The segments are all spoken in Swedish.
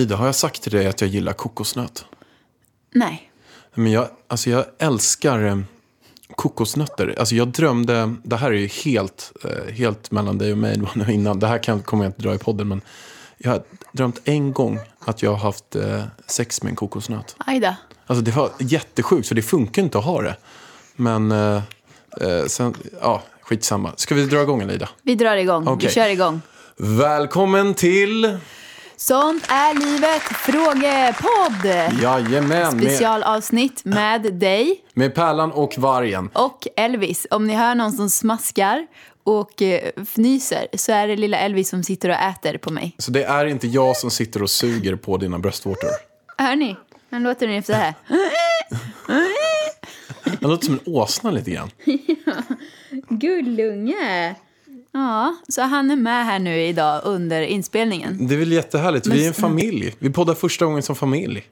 Ida, har jag sagt till dig att jag gillar kokosnöt? Nej. Men jag, alltså jag älskar eh, kokosnötter. Alltså jag drömde, det här är ju helt, eh, helt mellan dig och mig det var nu innan. Det här kan, kommer jag inte dra i podden, men jag har drömt en gång att jag har haft eh, sex med en kokosnöt. Ajda. Alltså det var jättesjukt, så det funkar inte att ha det. Men eh, sen, ja, skitsamma. Ska vi dra igång eller Ida? Vi drar igång. Okej. Vi kör igång. Välkommen till Sånt är livet frågepodd. Jajamän, med, Specialavsnitt med dig med Pärlan och Vargen. och Elvis. Om ni hör någon som smaskar och eh, fnyser så är det lilla Elvis som sitter och äter på mig. Så det är inte jag som sitter och suger på dina bröstvårtor. Hör ni? Han låter ungefär så här. Han låter som en åsna lite grann. Gullunge. Ja, så han är med här nu idag under inspelningen. Det är väl jättehärligt. Vi är en familj. Vi poddar första gången som familj.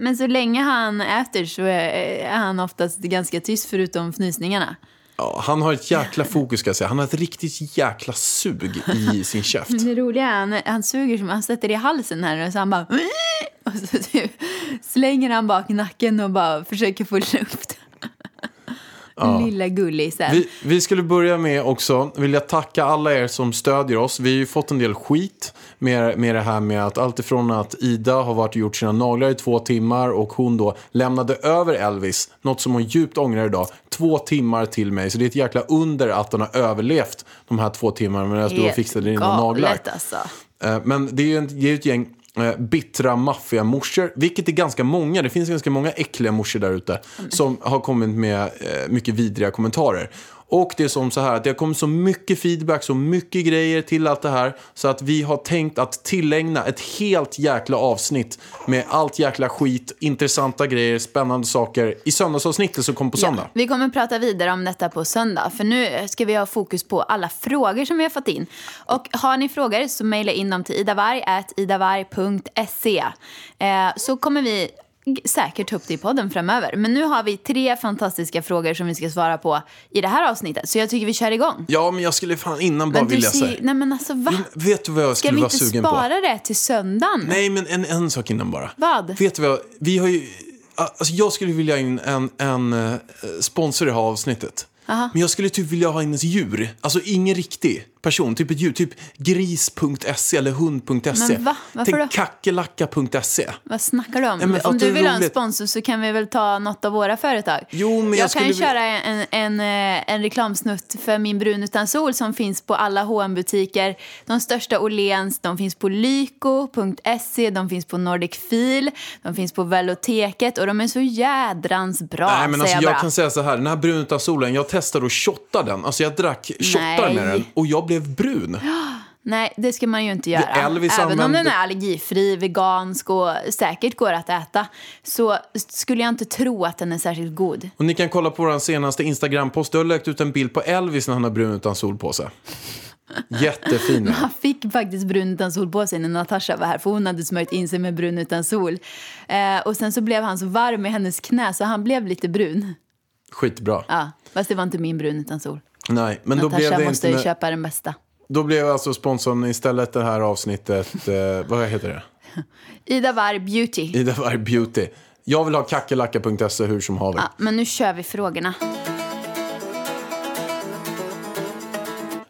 Men så länge han äter så är han oftast ganska tyst förutom fnysningarna. Ja, han har ett jäkla fokus ska jag säga. Han har ett riktigt jäkla sug i sin käft. Men det roliga är han, han suger som han sätter i halsen här och så han bara och så typ slänger han bak nacken och bara försöker få luft. Lilla gullisen. Vi, vi skulle börja med också, vill jag tacka alla er som stödjer oss. Vi har ju fått en del skit med, med det här med att allt ifrån att Ida har varit och gjort sina naglar i två timmar och hon då lämnade över Elvis, något som hon djupt ångrar idag, två timmar till mig. Så det är ett jäkla under att hon har överlevt de här två timmarna medan och Helt fixade dina naglar. alltså. Eh, Men det är ju en- det är ju ett gäng eh, bittra maffiamorsor, vilket är ganska många. Det finns ganska många äckliga morsor där ute som har kommit med eh, mycket vidriga kommentarer. Och det är som så här att det har kommit så mycket feedback, så mycket grejer till allt det här så att vi har tänkt att tillägna ett helt jäkla avsnitt med allt jäkla skit, intressanta grejer, spännande saker i söndagsavsnittet som kommer på söndag. Ja, vi kommer prata vidare om detta på söndag. För nu ska vi ha fokus på alla frågor som vi har fått in. Och har ni frågor så mejla in dem till idavarg.idavarg.se. Eh, så kommer vi säkert ta upp det i podden framöver. Men nu har vi tre fantastiska frågor som vi ska svara på i det här avsnittet. Så jag tycker vi kör igång. Ja, men jag skulle fan innan bara vilja säga. nej men alltså va? Vet du vad jag Ska skulle vi vara inte sugen på? spara det till söndagen? Nej, men en, en sak innan bara. Vad? Vet du vad? Vi har ju... Alltså jag skulle vilja ha in en, en eh, sponsor i det här avsnittet. Men jag skulle typ vilja ha in ett djur. Alltså ingen riktig person. Typ ett djur. Typ gris.se eller hund.se. Men va? Varför Tänk kackerlacka.se. Vad snackar du om? Ja, om du vill ha en roligt. sponsor så kan vi väl ta något av våra företag. Jo, men jag kan skulle vilja- köra en, en, eh, en reklamsnutt för min brun utan sol som finns på alla hm butiker De största Åhléns, de finns på lyko.se, de finns på Nordic Feel, de finns på Veloteket och de är så jädrans bra, Nej, men alltså, jag jag kan säga så här. Den här brun utan solen, jag testade att shotta den. Alltså jag drack shottar med den och jag blev brun. Nej, det ska man ju inte göra. Elvis Även om använder- den är allergifri, vegansk och säkert går att äta så skulle jag inte tro att den är särskilt god. Och ni kan kolla på vår senaste Instagram-post. Du har lagt ut en bild på Elvis när han har brun utan sol på sig. Jättefin. Han fick faktiskt brun utan sol på sig när Natasha var här för hon hade smörjt in sig med brun utan sol. Eh, och sen så blev han så varm i hennes knä så han blev lite brun. Skitbra. Ja, fast det var inte min brun utan sol. Nej, men då blev det måste inte... ju köpa den bästa. Då blev alltså sponsorn istället det här avsnittet, eh, vad heter det? Ida Warr Beauty. Ida Warg Beauty. Jag vill ha kackerlacka.se hur som haver. Ja, men nu kör vi frågorna.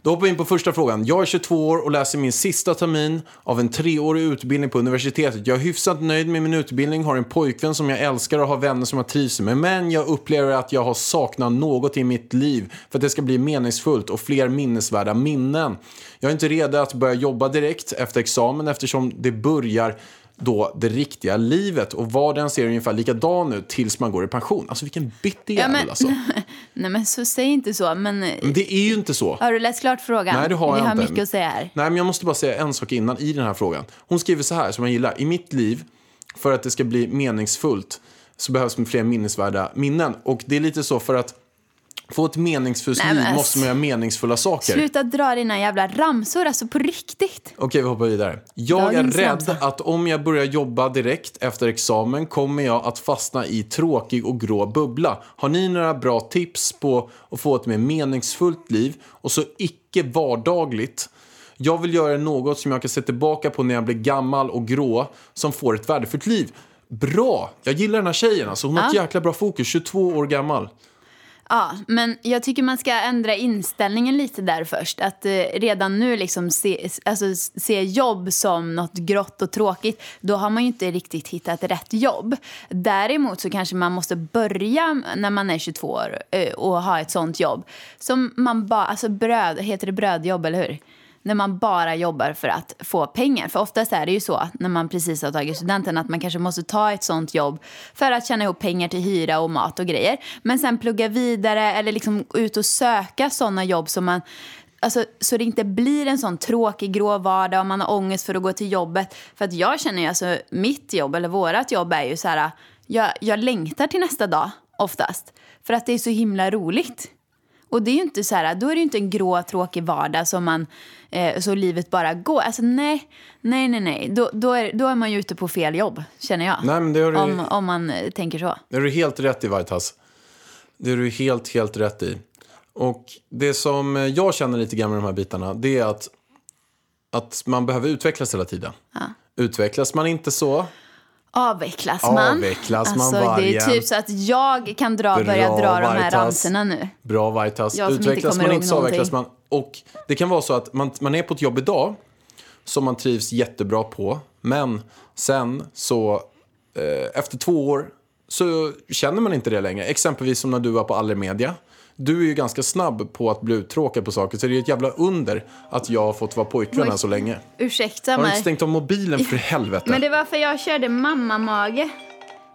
Då hoppar vi in på första frågan. Jag är 22 år och läser min sista termin av en treårig utbildning på universitetet. Jag är hyfsat nöjd med min utbildning, har en pojkvän som jag älskar och har vänner som jag trivs med. Men jag upplever att jag har saknat något i mitt liv för att det ska bli meningsfullt och fler minnesvärda minnen. Jag är inte redo att börja jobba direkt efter examen eftersom det börjar då det riktiga livet och vardagen ser ungefär likadan ut tills man går i pension. Alltså vilken bitter jävel men- alltså. Nej men så säg inte så. Men, Men det är ju inte så. har du läst klart frågan? Nej, det har Vi jag har inte. mycket att säga här. Nej, men jag måste bara säga en sak innan i den här frågan. Hon skriver så här, som jag gillar. I mitt liv, för att det ska bli meningsfullt, så behövs fler minnesvärda minnen. Och det är lite så för att få ett meningsfullt Nej, men liv måste man göra meningsfulla saker. Sluta dra dina jävla ramsor, alltså på riktigt. Okej, vi hoppar vidare. Jag är rädd ramsa. att om jag börjar jobba direkt efter examen kommer jag att fastna i tråkig och grå bubbla. Har ni några bra tips på att få ett mer meningsfullt liv och så icke vardagligt? Jag vill göra något som jag kan se tillbaka på när jag blir gammal och grå som får ett värdefullt liv. Bra! Jag gillar den här tjejen. Alltså. Hon har ett jäkla bra fokus. 22 år gammal. Ja, men jag tycker man ska ändra inställningen lite där först. Att eh, redan nu liksom se, alltså, se jobb som något grått och tråkigt, då har man ju inte riktigt hittat rätt jobb. Däremot så kanske man måste börja när man är 22 år eh, och ha ett sånt jobb. Som man bara, alltså bröd, heter det brödjobb eller hur? När man bara jobbar för att få pengar. För oftast är det ju så när man precis har tagit studenten att man kanske måste ta ett sånt jobb för att tjäna ihop pengar till hyra och mat och grejer. Men sen plugga vidare eller liksom ut och söka såna jobb som man Alltså, så det inte blir en sån tråkig grå vardag och man har ångest för att gå till jobbet. För att jag känner ju, alltså mitt jobb eller vårat jobb är ju så här, jag, jag längtar till nästa dag oftast. För att det är så himla roligt. Och det är ju inte så här, då är det ju inte en grå tråkig vardag som man, eh, så livet bara går. Alltså nej, nej, nej, nej. Då, då, är, då är man ju ute på fel jobb, känner jag. Nej, men det har du- om, om man eh, tänker så. Det är du helt rätt i, Whitehouse. Det är du helt, helt rätt i. Och det som jag känner lite grann med de här bitarna, det är att, att man behöver utvecklas hela tiden. Utvecklas man inte så, Avvecklas man? Avvecklas man alltså, Det är vargen. typ så att jag kan dra, börja Bra, dra de här ramsorna nu. bra inte Utvecklas kommer man inte så avvecklas man. Och det kan vara så att man, man är på ett jobb idag som man trivs jättebra på. Men sen så, eh, efter två år, så känner man inte det längre. Exempelvis som när du var på Allermedia. Du är ju ganska snabb på att bli uttråkad på saker, så det är ett jävla under att jag har fått vara pojkvän Oj. än så länge. Ursäkta Har du mig. inte stängt av mobilen för helvete? Men det var för jag körde mammamage.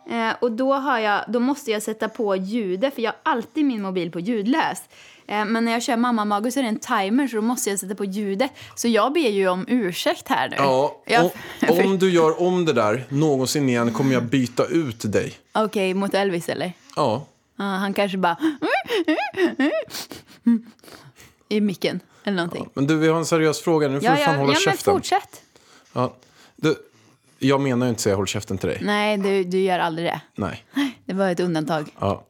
Eh, och då, har jag, då måste jag sätta på ljudet, för jag har alltid min mobil på ljudlös. Eh, men när jag kör mammamage så är det en timer, så då måste jag sätta på ljudet. Så jag ber ju om ursäkt här nu. Ja, Jag- om, om du gör om det där någonsin igen kommer jag byta ut dig. Okej, mot Elvis eller? Ja, Ja, han kanske bara... I micken, eller någonting. men du, vi har en seriös fråga. Nu får Ja, du fan ja, hålla ja men käften. fortsätt. Ja, du, jag menar ju inte säga håll käften till dig. Nej, du, du gör aldrig det. Nej. Det var ett undantag. Ja.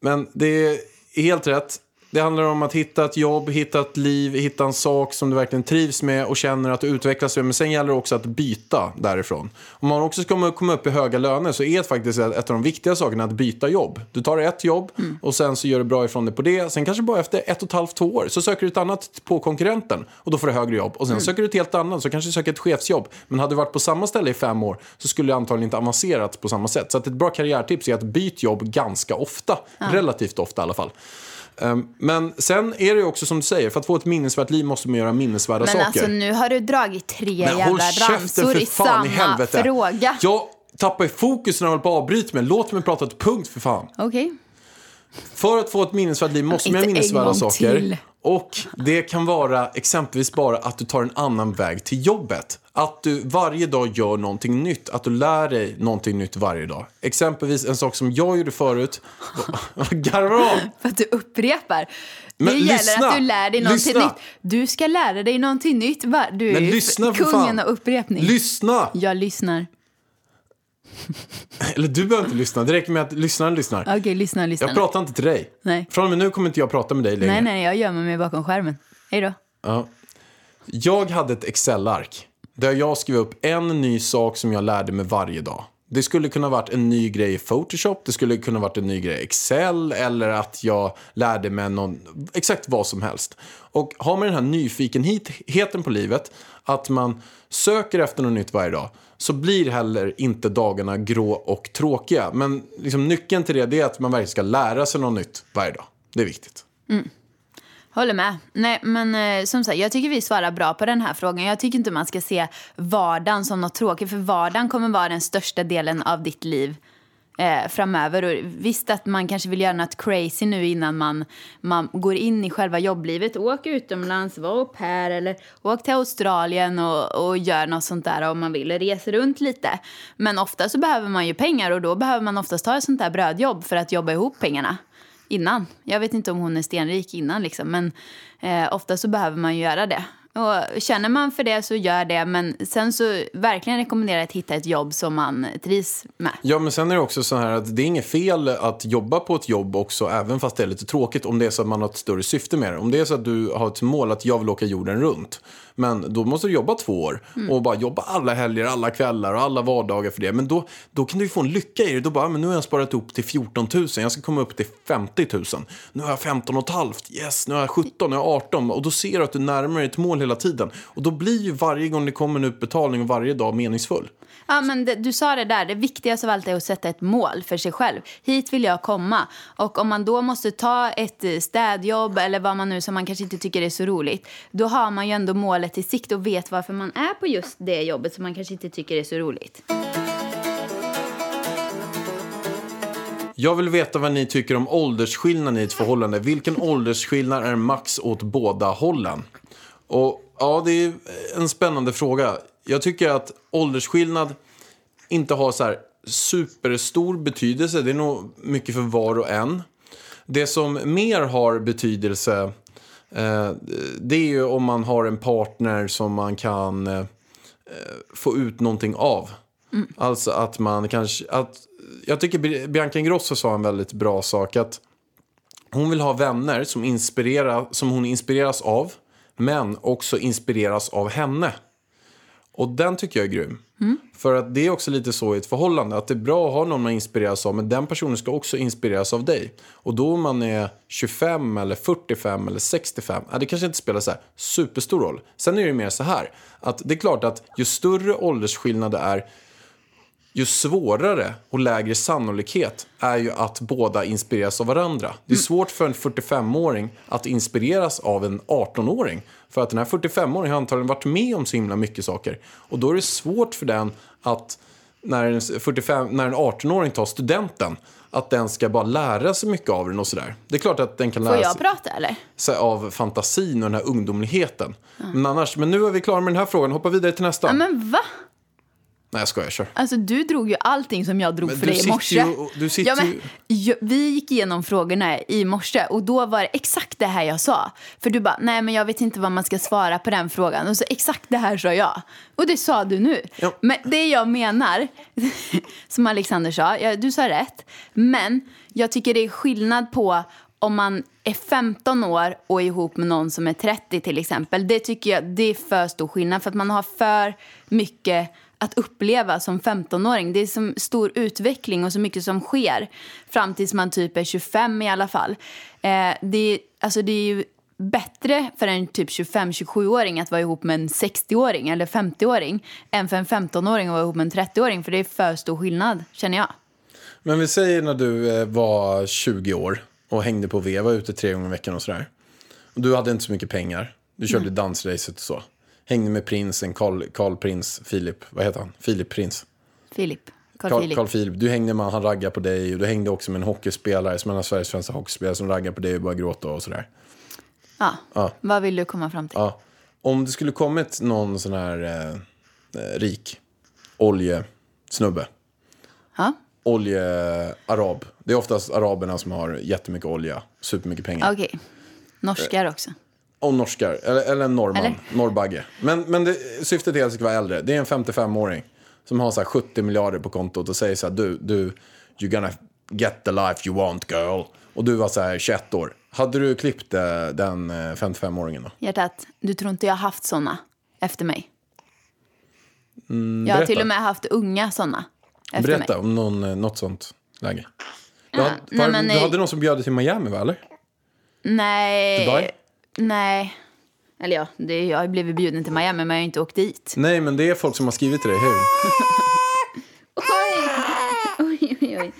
Men det är helt rätt. Det handlar om att hitta ett jobb, hitta ett liv, hitta en sak som du verkligen trivs med och känner att du utvecklas med. Men sen gäller det också att byta därifrån. Om man också ska komma upp i höga löner så är det faktiskt ett av de viktiga sakerna att byta jobb. Du tar ett jobb och sen så gör du bra ifrån dig på det. Sen kanske bara efter ett och ett halvt, två år så söker du ett annat på konkurrenten och då får du högre jobb. Och sen söker du ett helt annat så kanske du söker ett chefsjobb. Men hade du varit på samma ställe i fem år så skulle du antagligen inte avancerat på samma sätt. Så att ett bra karriärtips är att byta jobb ganska ofta. Relativt ofta i alla fall. Um, men sen är det ju också som du säger, för att få ett minnesvärt liv måste man göra minnesvärda Men saker. alltså nu har du dragit tre Men jävla ramsor i samma i helvete. fråga. Jag tappar ju fokus när jag håller på att avbryta mig. Låt mig prata ett punkt för fan. Okej. För att få ett minnesvärt liv måste man göra minnesvärda saker. till. Och det kan vara exempelvis bara att du tar en annan väg till jobbet. Att du varje dag gör någonting nytt. Att du lär dig någonting nytt varje dag. Exempelvis en sak som jag gjorde förut. Garvar? För att du upprepar. Men det gäller lyssna, att du lär dig någonting lyssna. nytt. Du ska lära dig någonting nytt. Du är lyssna kungen fan. av upprepning. Lyssna! Jag lyssnar. Eller du behöver inte lyssna. Det räcker med att lyssnaren lyssnar. Okej, lyssna, lyssna. Jag pratar inte till dig. Nej. Från och med nu kommer inte jag prata med dig längre. Nej, nej, jag gömmer mig bakom skärmen. Hej då. Ja. Jag hade ett Excel-ark där jag skrev upp en ny sak som jag lärde mig varje dag. Det skulle kunna varit en ny grej i Photoshop, det skulle kunna varit en ny grej i Excel eller att jag lärde mig någon, exakt vad som helst. Och har man den här nyfikenheten på livet, att man söker efter något nytt varje dag, så blir heller inte dagarna grå och tråkiga. Men liksom nyckeln till det, det är att man verkligen ska lära sig något nytt varje dag. Det är viktigt. Mm. Håller med. Nej, men eh, som sagt, jag tycker vi svarar bra på den här frågan. Jag tycker inte man ska se vardagen som något tråkigt. För vardagen kommer vara den största delen av ditt liv eh, framöver. Och visst att man kanske vill göra något crazy nu innan man, man går in i själva jobblivet. Åk utomlands, var au pair eller åk till Australien och, och gör något sånt där om man vill. Resa runt lite. Men ofta så behöver man ju pengar och då behöver man oftast ta ett sånt där brödjobb för att jobba ihop pengarna innan. Jag vet inte om hon är stenrik innan liksom, men eh, ofta så behöver man ju göra det. Och känner man för det så gör det, men sen så verkligen rekommenderar jag att hitta ett jobb som man trivs med. Ja, men sen är det också så här att det är inget fel att jobba på ett jobb också, även fast det är lite tråkigt, om det är så att man har ett större syfte med det. Om det är så att du har ett mål att jag vill åka jorden runt, men då måste du jobba två år och bara jobba alla helger, alla kvällar och alla vardagar för det. Men då, då kan du ju få en lycka i det. Då bara, men nu har jag sparat upp till 14 000, jag ska komma upp till 50 000. Nu har jag 15 och ett halvt, yes, nu har jag 17, nu har jag 18. Och då ser du att du närmar dig ett mål hela tiden. Och då blir ju varje gång det kommer en utbetalning och varje dag meningsfull. Ja, men det, du sa det där, det viktigaste av allt är att sätta ett mål för sig själv. Hit vill jag komma. Och om man då måste ta ett eh, städjobb eller vad man nu som man kanske inte tycker är så roligt, då har man ju ändå målet i sikte och vet varför man är på just det jobbet som man kanske inte tycker är så roligt. Jag vill veta vad ni tycker om åldersskillnaden i ett förhållande. Vilken åldersskillnad är max åt båda hållen? Och ja, det är en spännande fråga. Jag tycker att åldersskillnad inte har så här superstor betydelse. Det är nog mycket för var och en. Det som mer har betydelse eh, det är ju om man har en partner som man kan eh, få ut någonting av. Alltså att man kanske... Att, jag tycker Bi- Bianca Ingrosso sa en väldigt bra sak. att Hon vill ha vänner som, inspirerar, som hon inspireras av, men också inspireras av henne. Och den tycker jag är grym. För att det är också lite så i ett förhållande, att det är bra att ha någon man inspireras av, men den personen ska också inspireras av dig. Och då om man är 25 eller 45 eller 65, det kanske inte spelar så här superstor roll. Sen är det mer så här, att det är klart att ju större åldersskillnad det är, ju svårare och lägre sannolikhet är ju att båda inspireras av varandra. Det är svårt för en 45-åring att inspireras av en 18-åring. För att den här 45-åringen har antagligen varit med om så himla mycket saker. Och då är det svårt för den att, när en, 45, när en 18-åring tar studenten, att den ska bara lära sig mycket av den och sådär. Det är klart att den kan Får lära sig prata sig av fantasin och den här ungdomligheten. Men annars, men nu är vi klara med den här frågan. Hoppa vidare till nästa. Ja, men va? Nej, jag skojar. Kör. Alltså du drog ju allting som jag drog Men för dig i morse. och- du sitter ja, men, ju- vi gick igenom frågorna i morse och då var det exakt det här jag sa. För du bara, nej men jag vet inte vad man ska svara på den frågan. Och så exakt det här sa jag. Och det sa du nu. Ja. Men det jag menar, som Alexander sa, ja, du sa rätt. Men jag tycker det är skillnad på om man är 15 år och är ihop med någon som är 30 till exempel. Det tycker jag det är för stor skillnad för att man har för mycket att uppleva som 15-åring. Det är så stor utveckling och så mycket som sker fram tills man typ är 25 i alla fall. Eh, det, är, alltså det är ju bättre för en typ 25-27-åring att vara ihop med en 60-åring eller 50-åring än för en 15-åring att vara ihop med en 30-åring för det är för stor skillnad känner jag. Men vi säger när du eh, var 20 år och hängde på V, var ute tre gånger i veckan och sådär. Du hade inte så mycket pengar. Du körde dansracet och så. Hängde med prinsen, Carl, Carl Prins, Filip, vad heter han? Filip Prins. Filip. Carl Carl, Philip. Carl Philip. Du hängde med han raggade på dig och du hängde också med en hockeyspelare som är en av Sveriges främsta hockeyspelare som raggar på dig och börjar gråta och sådär. Ja. Ja. Vad vill du komma fram till? Ja. Om det skulle kommit någon sån här eh, eh, rik oljesnubbe, Ja. oljearab. Det är oftast araberna som har jättemycket olja, supermycket pengar. Okej. Norskar också. Och norskar, eller, eller en norrman, Eller? norrbagge. Men, men det, syftet är att det ska vara äldre. Det är en 55-åring som har så här 70 miljarder på kontot och säger så här, du, du, you're gonna get the life you want girl. Och du var så här 21 år. Hade du klippt eh, den eh, 55-åringen då? Hjärtat, du tror inte jag har haft såna efter mig? jag har Mm, till och med haft unga såna. efter Berätta mig. om någon, eh, något sånt läge. Du, Ja, hade, nej, men, du eh, hade någon som bjöd dig till Miami, va? Eller? Nej. Dubai? Nej. Eller ja, det, jag har blivit bjuden till Miami men jag har inte åkt dit. Nej, men det är folk som har skrivit till dig, hur? Oj, oj, oj. oj.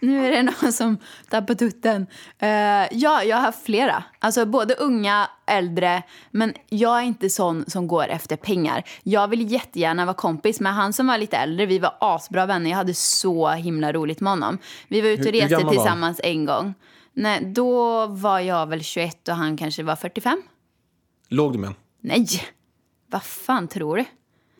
Nu är det någon som tappar tutten. Eh, ja, jag har haft flera. Alltså både unga, äldre. Men jag är inte sån som går efter pengar. Jag vill jättegärna vara kompis med han som var lite äldre. Vi var asbra vänner. Jag hade så himla roligt med honom. Vi var ute och Hur- reste tillsammans en gång. Nej, då var jag väl 21 och han kanske var 45. Låg du med? Nej! Vad fan tror du?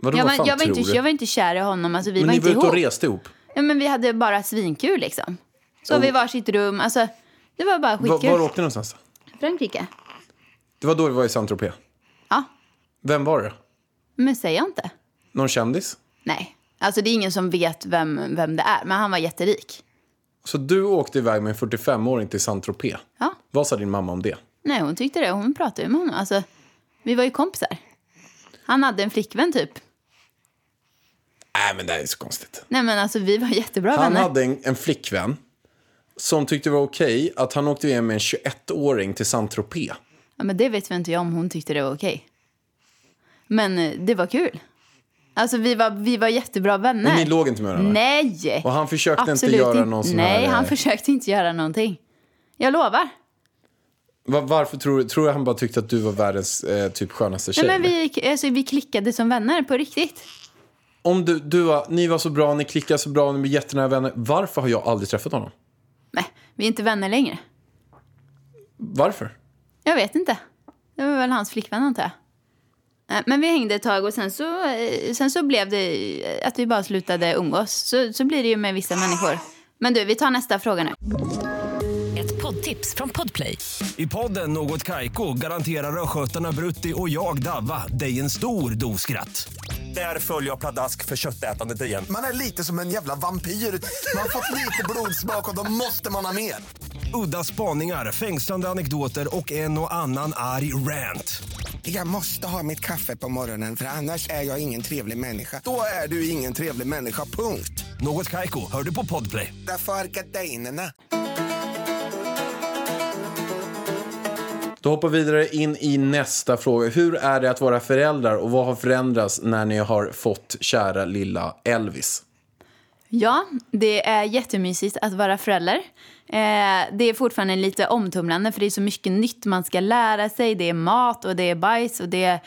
Vadå, jag, vad var, fan jag, var inte, du? jag var inte kär i honom. Alltså, vi men var ni inte var ute och reste ihop? Ja, men vi hade bara svinkul liksom. Så vi var sitt rum. Alltså, det var bara skitkul. var åkte ni någonstans? Frankrike. Det var då vi var i Saint-Tropez. Ja, Vem var det? men säger jag inte. Någon kändis? Nej, alltså det är ingen som vet vem, vem det är. Men han var jätterik. Så du åkte iväg med en 45-åring till Saint-Tropez? Ja. Vad sa din mamma om det? Nej, hon tyckte det. Hon pratade ju med honom. Alltså, vi var ju kompisar. Han hade en flickvän typ. Nej, men det här är så konstigt. Nej, men alltså vi var jättebra Han vänner. hade en, en flickvän som tyckte det var okej att han åkte iväg med en 21-åring till Saint-Tropez. Ja, men det vet vi inte jag om hon tyckte det var okej. Men eh, det var kul. Alltså vi var, vi var jättebra vänner. Men ni låg inte med varandra? Nej! Och han försökte inte Absolut göra inte. någon sån Nej, här, han försökte inte göra någonting. Jag lovar. Va- varför tror du? Tror du han bara tyckte att du var världens eh, typ skönaste tjej? Nej, men vi, alltså, vi klickade som vänner på riktigt. Om du, du var, ni var så bra, ni klickade så bra, ni blev jättenära vänner. Varför har jag aldrig träffat honom? Nej, vi är inte vänner längre. Varför? Jag vet inte. Det var väl hans flickvän antar jag. Eh, Men vi hängde ett tag och sen så, eh, sen så blev det eh, att vi bara slutade umgås. Så, så blir det ju med vissa människor. Men du, vi tar nästa fråga nu. Ett poddtips från Podplay. I podden Något Kaiko garanterar östgötarna Brutti och jag, Davva, dig en stor dos skratt. Där följer jag pladask för köttätandet igen. Man är lite som en jävla vampyr. Man har fått lite blodsmak och då måste man ha mer. Udda spaningar, fängslande anekdoter och en och annan arg rant. Jag måste ha mitt kaffe på morgonen för annars är jag ingen trevlig människa. Då är du ingen trevlig människa, punkt. Något Kaiko, hör du på Podplay. Därför är gardinerna. Då hoppar vi vidare in i nästa fråga. Hur är det att vara föräldrar och vad har förändrats när ni har fått kära lilla Elvis? Ja, det är jättemysigt att vara förälder. Eh, det är fortfarande lite omtumlande för det är så mycket nytt man ska lära sig. Det är mat och det är bajs och det är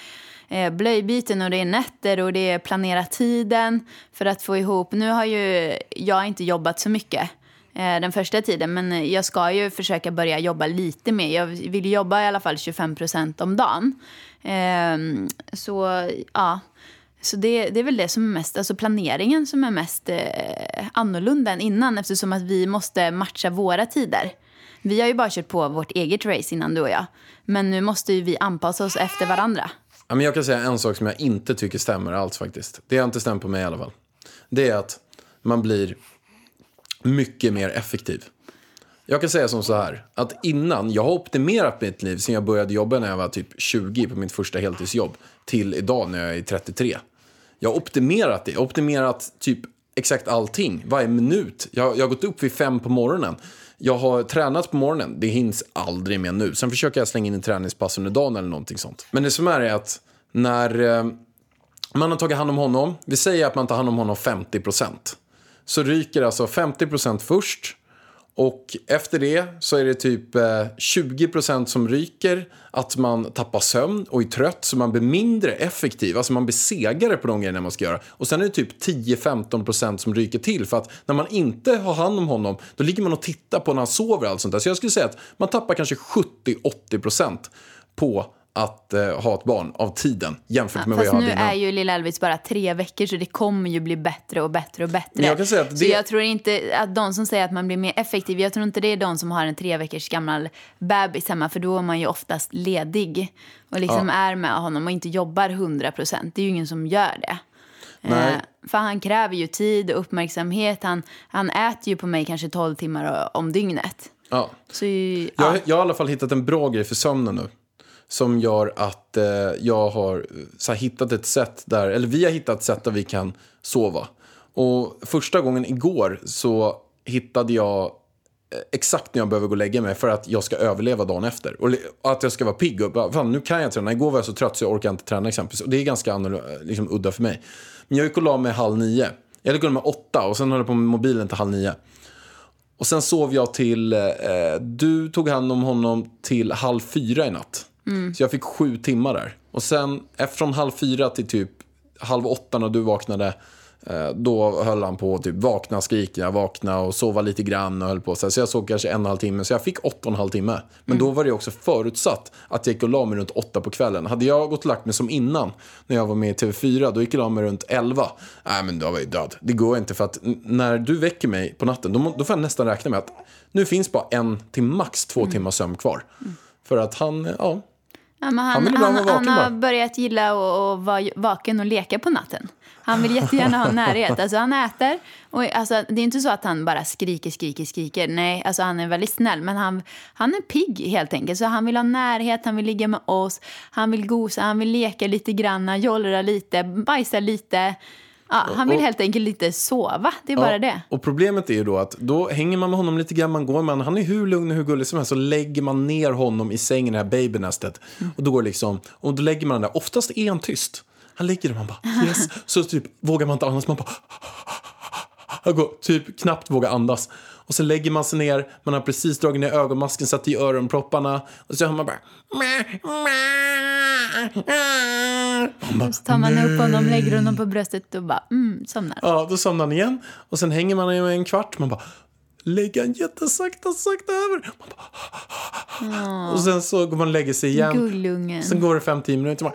eh, blöjbyten och det är nätter och det är planera tiden för att få ihop. Nu har ju jag inte jobbat så mycket eh, den första tiden men jag ska ju försöka börja jobba lite mer. Jag vill jobba i alla fall 25 procent om dagen. Eh, så ja, så det, det är väl det som är mest, alltså planeringen som är mest eh, annorlunda än innan eftersom att vi måste matcha våra tider. Vi har ju bara kört på vårt eget race innan du och jag. Men nu måste ju vi anpassa oss efter varandra. Ja, men jag kan säga en sak som jag inte tycker stämmer alls faktiskt. Det har inte stämt på mig i alla fall. Det är att man blir mycket mer effektiv. Jag kan säga som så här, att innan, jag har optimerat mitt liv sen jag började jobba när jag var typ 20 på mitt första heltidsjobb till idag när jag är 33. Jag har optimerat det, jag har optimerat typ exakt allting, varje minut. Jag, jag har gått upp vid fem på morgonen. Jag har tränat på morgonen, det hinns aldrig med nu. Sen försöker jag slänga in en träningspass under dagen eller någonting sånt. Men det som är är att när eh, man har tagit hand om honom, vi säger att man tar hand om honom 50%. Så ryker alltså 50% först. Och efter det så är det typ eh, 20% som ryker, att man tappar sömn och är trött så man blir mindre effektiv. Alltså man blir segare på de grejerna man ska göra. Och sen är det typ 10-15% som ryker till för att när man inte har hand om honom då ligger man och tittar på när han sover och allt sånt där. Så jag skulle säga att man tappar kanske 70-80% på att eh, ha ett barn av tiden jämfört med vad jag Fast hade nu innan. är ju Lilla Elvis bara tre veckor så det kommer ju bli bättre och bättre och bättre. Men jag kan säga att Så det- jag tror inte att de som säger att man blir mer effektiv, jag tror inte det är de som har en tre veckors gammal bebis hemma för då är man ju oftast ledig och liksom är med honom och inte jobbar 100 procent. Det är ju ingen som gör det. Eh, för han kräver ju tid och uppmärksamhet. Han, han äter ju på mig kanske 12 timmar om dygnet. Ja. Så ju, Jag, ja. jag har i alla fall hittat en bra grej för sömnen nu. Som gör att eh, jag har eh, så här, hittat ett sätt där, eller vi har hittat ett sätt där vi kan sova. Och första gången igår så hittade jag eh, exakt när jag behöver gå och lägga mig för att jag ska överleva dagen efter. Och att jag ska vara pigg. Och bara, fan, nu kan jag träna. Igår var jag så trött så jag orkar inte träna exempelvis. Och det är ganska eh, liksom, udda för mig. Men jag gick och la mig halv nio. Jag gick och la mig åtta och sen höll jag på med mobilen till halv nio. Och sen sov jag till, eh, du tog hand om honom till halv fyra i natt. Så jag fick sju timmar där. Och sen från halv fyra till typ halv åtta när du vaknade. eh, Då höll han på att typ vakna, skrika, vakna och sova lite grann och höll på. Så jag sov kanske en och en halv timme. Så jag fick åtta och en halv timme. Men då var det också förutsatt att jag gick och la mig runt åtta på kvällen. Hade jag gått och lagt mig som innan, när jag var med i TV4, då gick jag och la mig runt elva. Nej men då var jag ju död. Det går inte för att när du väcker mig på natten, då, får jag nästan räkna med att nu finns bara en till max två timmar sömn kvar. För att han, ja, Ja, men Han han, han, han, har börjat gilla att att vara vaken och leka på natten. Han vill jättegärna ha närhet. Alltså han äter. Och alltså, det är inte så att han bara skriker, skriker, skriker. Nej, alltså han är väldigt snäll. Men han, han är pigg helt enkelt. Så han vill ha närhet, han vill ligga med oss. Han vill gosa, han vill leka lite grann, jollra lite, bajsa lite. Ja, han vill Och- helt enkelt lite sova. Det är bara Ja, det. Och problemet är ju då att då hänger man med honom lite grann, man går honom, han är hur lugn och hur gullig som helst, så lägger man ner honom i sängen, det här babynästet. Mm. Och då går liksom, och då lägger man den där, oftast är han tyst. Han ligger där, man bara yes, så typ vågar man inte andas, man bara jag går, typ knappt vågar andas. Och så lägger man sig ner, man har precis dragit ner ögonmasken, satt i öronpropparna och så hör man bara Så tar man upp honom, lägger honom på bröstet och bara mm, somnar. Ja, då somnar han igen. Och sen hänger man i en kvart. Man bara, lägger han jättesakta, sakta över. Bara, Och sen så går man och lägger sig igen. Gullungen. Sen går det fem, tio minuter. Man,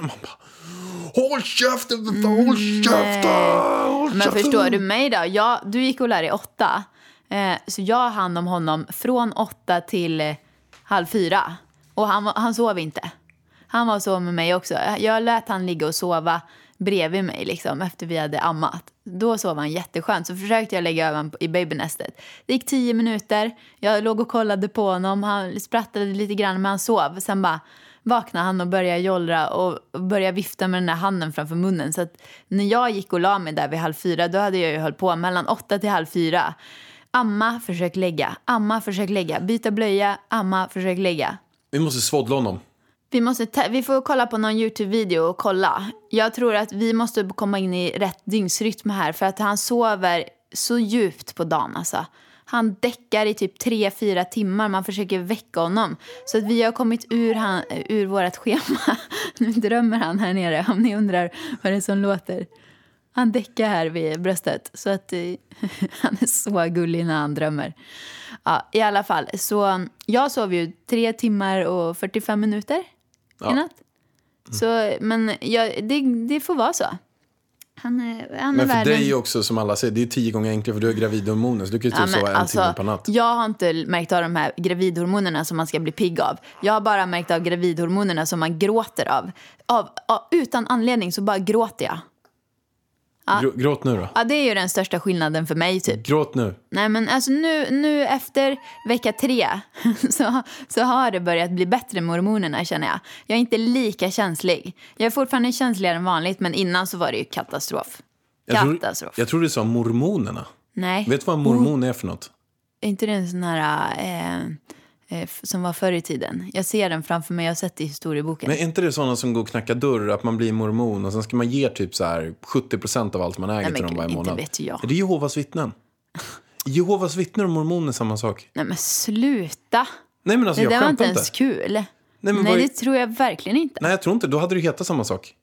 man bara, håll käften, håll käften, håll Men käften. förstår du mig då? Jag, du gick och lärde dig åtta. Eh, så jag har hand om honom från åtta till halv fyra. Och han, han sov inte. Han var så med mig också. Jag lät han ligga och sova bredvid mig liksom, efter vi hade ammat. Då sov han jätteskönt. Så försökte jag lägga över honom i babynästet. Det gick tio minuter. Jag låg och kollade på honom. Han sprattade lite grann men han sov. Sen bara vaknade han och började jollra och och började vifta med den där handen framför munnen. Så att när jag gick och la mig där vid halv fyra, då hade jag ju hållit på mellan åtta till halv fyra. Amma, försök lägga. Amma, försök lägga. Byta blöja. Amma, försök lägga. Vi måste svodla honom. Vi, måste vi får kolla på någon YouTube-video och kolla. Jag tror att vi måste komma in i rätt dygnsrytm här för att han sover så djupt på dagen alltså. Han däckar i typ tre fyra timmar. Man försöker väcka honom. Så att vi har kommit ur, han, ur vårt schema. Nu drömmer han här nere om ni undrar vad det är som låter. Han däckar här vid bröstet. Så att eh, han är så gullig när han drömmer. Ja, I alla fall, så jag sov ju tre timmar och 45 minuter i natt. Så, men jag, det, det får vara så. Han är, han Men för världens... dig också, som alla säger, det är tio gånger enklare för du har gravidhormoner. Så du kan ju Ja, typ sova en alltså, timme per natt. Jag har inte märkt av de här gravidhormonerna som man ska bli pigg av. Jag har bara märkt av gravidhormonerna som man gråter av. av, av utan anledning så bara gråter jag. Grå- Gråt nu då. Ja, det är ju den största skillnaden för mig typ. Gråt nu. Nej men alltså nu, nu efter vecka tre så, så har det börjat bli bättre med hormonerna känner jag. Jag är inte lika känslig. Jag är fortfarande känsligare än vanligt men innan så var det ju katastrof. Jag tror, Katastrof. jag tror du sa mormonerna. Nej. Vet du vad en mormon är för något? Är inte det en sån här eh, eh, som var förr i tiden? Jag ser den framför mig, jag har sett det i historieboken. Men är inte det sådana som går och knackar dörr, att man blir mormon och sen ska man ge typ så här 70% av allt man äger men till dem varje inte månad? vet jag. Är det Jehovas vittnen? Jehovas vittnen och mormoner är samma sak. Nej men sluta! Nej men alltså det jag där var inte inte. ens kul. Nej, men vad är- det tror jag verkligen inte. Nej jag tror inte, då hade det hetat samma sak.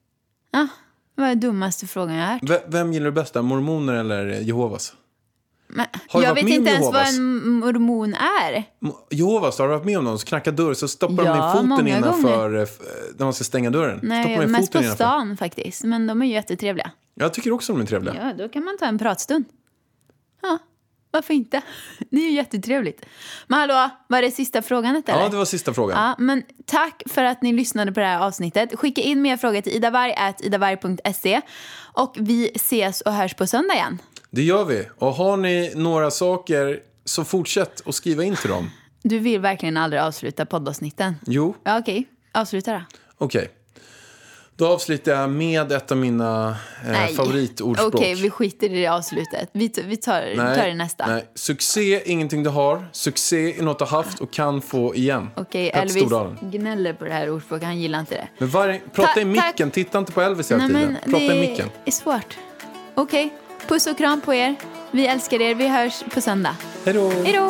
Ah, det var den dummaste frågan jag har hört. V- vem gillar du bäst? Mormoner eller Jehovas? Men, jag vet inte ens vad Jehovas? en mormon är. Jehovas, har du varit med om någon som knackar dörr så stoppar Ja, de in foten innanför eh, f- när man ska stänga dörren? Nej, in mest på innanför. stan faktiskt. Men de är ju jättetrevliga. Jag tycker också de är trevliga. Ja, då kan man ta en pratstund. Ja, varför inte? Det är ju jättetrevligt. Men hallå, var det sista frågan eller? Ja, det var sista frågan. Ja, men tack för att ni lyssnade på det här avsnittet. Skicka in mer frågor till idavarg.idavarg.se och vi ses och hörs på söndag igen. Det gör vi. Och har ni några saker så fortsätt att skriva in till dem. Du vill verkligen aldrig avsluta poddavsnitten. Jo, Ja, okej. Avsluta då. okej. Då avslutar jag med ett av mina eh, Nej. favoritordspråk. Okej, vi skiter i det avslutet. Vi, vi, tar, vi tar det nästa. Nej. Succé är ingenting du har. Succé är något du har haft och kan få igen. Okej, Tack, Elvis Stordalen. gnäller på det här ordspråket. Han gillar inte det. Men varje, prata Ta- i micken, titta inte på Elvis hela Nej, tiden. men Prata det i micken. är svårt. Okej, puss och kram på er. Vi älskar er. Vi hörs på söndag. Hej då!